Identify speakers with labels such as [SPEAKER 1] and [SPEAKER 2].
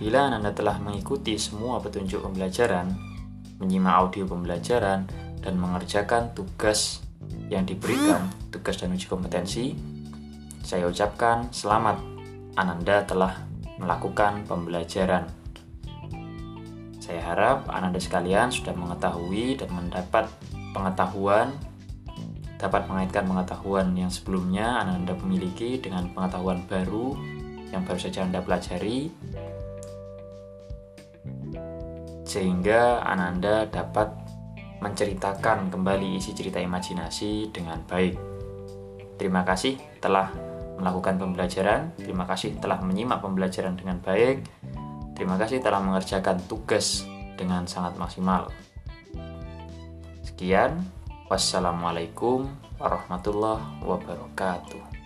[SPEAKER 1] Bila Anda telah mengikuti semua petunjuk pembelajaran, menyimak audio pembelajaran, dan mengerjakan tugas yang diberikan, tugas dan uji kompetensi, saya ucapkan selamat Ananda telah melakukan pembelajaran. Saya harap Ananda sekalian sudah mengetahui dan mendapat pengetahuan dapat mengaitkan pengetahuan yang sebelumnya Anda memiliki dengan pengetahuan baru yang baru saja Anda pelajari sehingga Ananda dapat menceritakan kembali isi cerita imajinasi dengan baik. Terima kasih telah melakukan pembelajaran, terima kasih telah menyimak pembelajaran dengan baik, terima kasih telah mengerjakan tugas dengan sangat maksimal. Sekian, wassalamualaikum warahmatullahi wabarakatuh.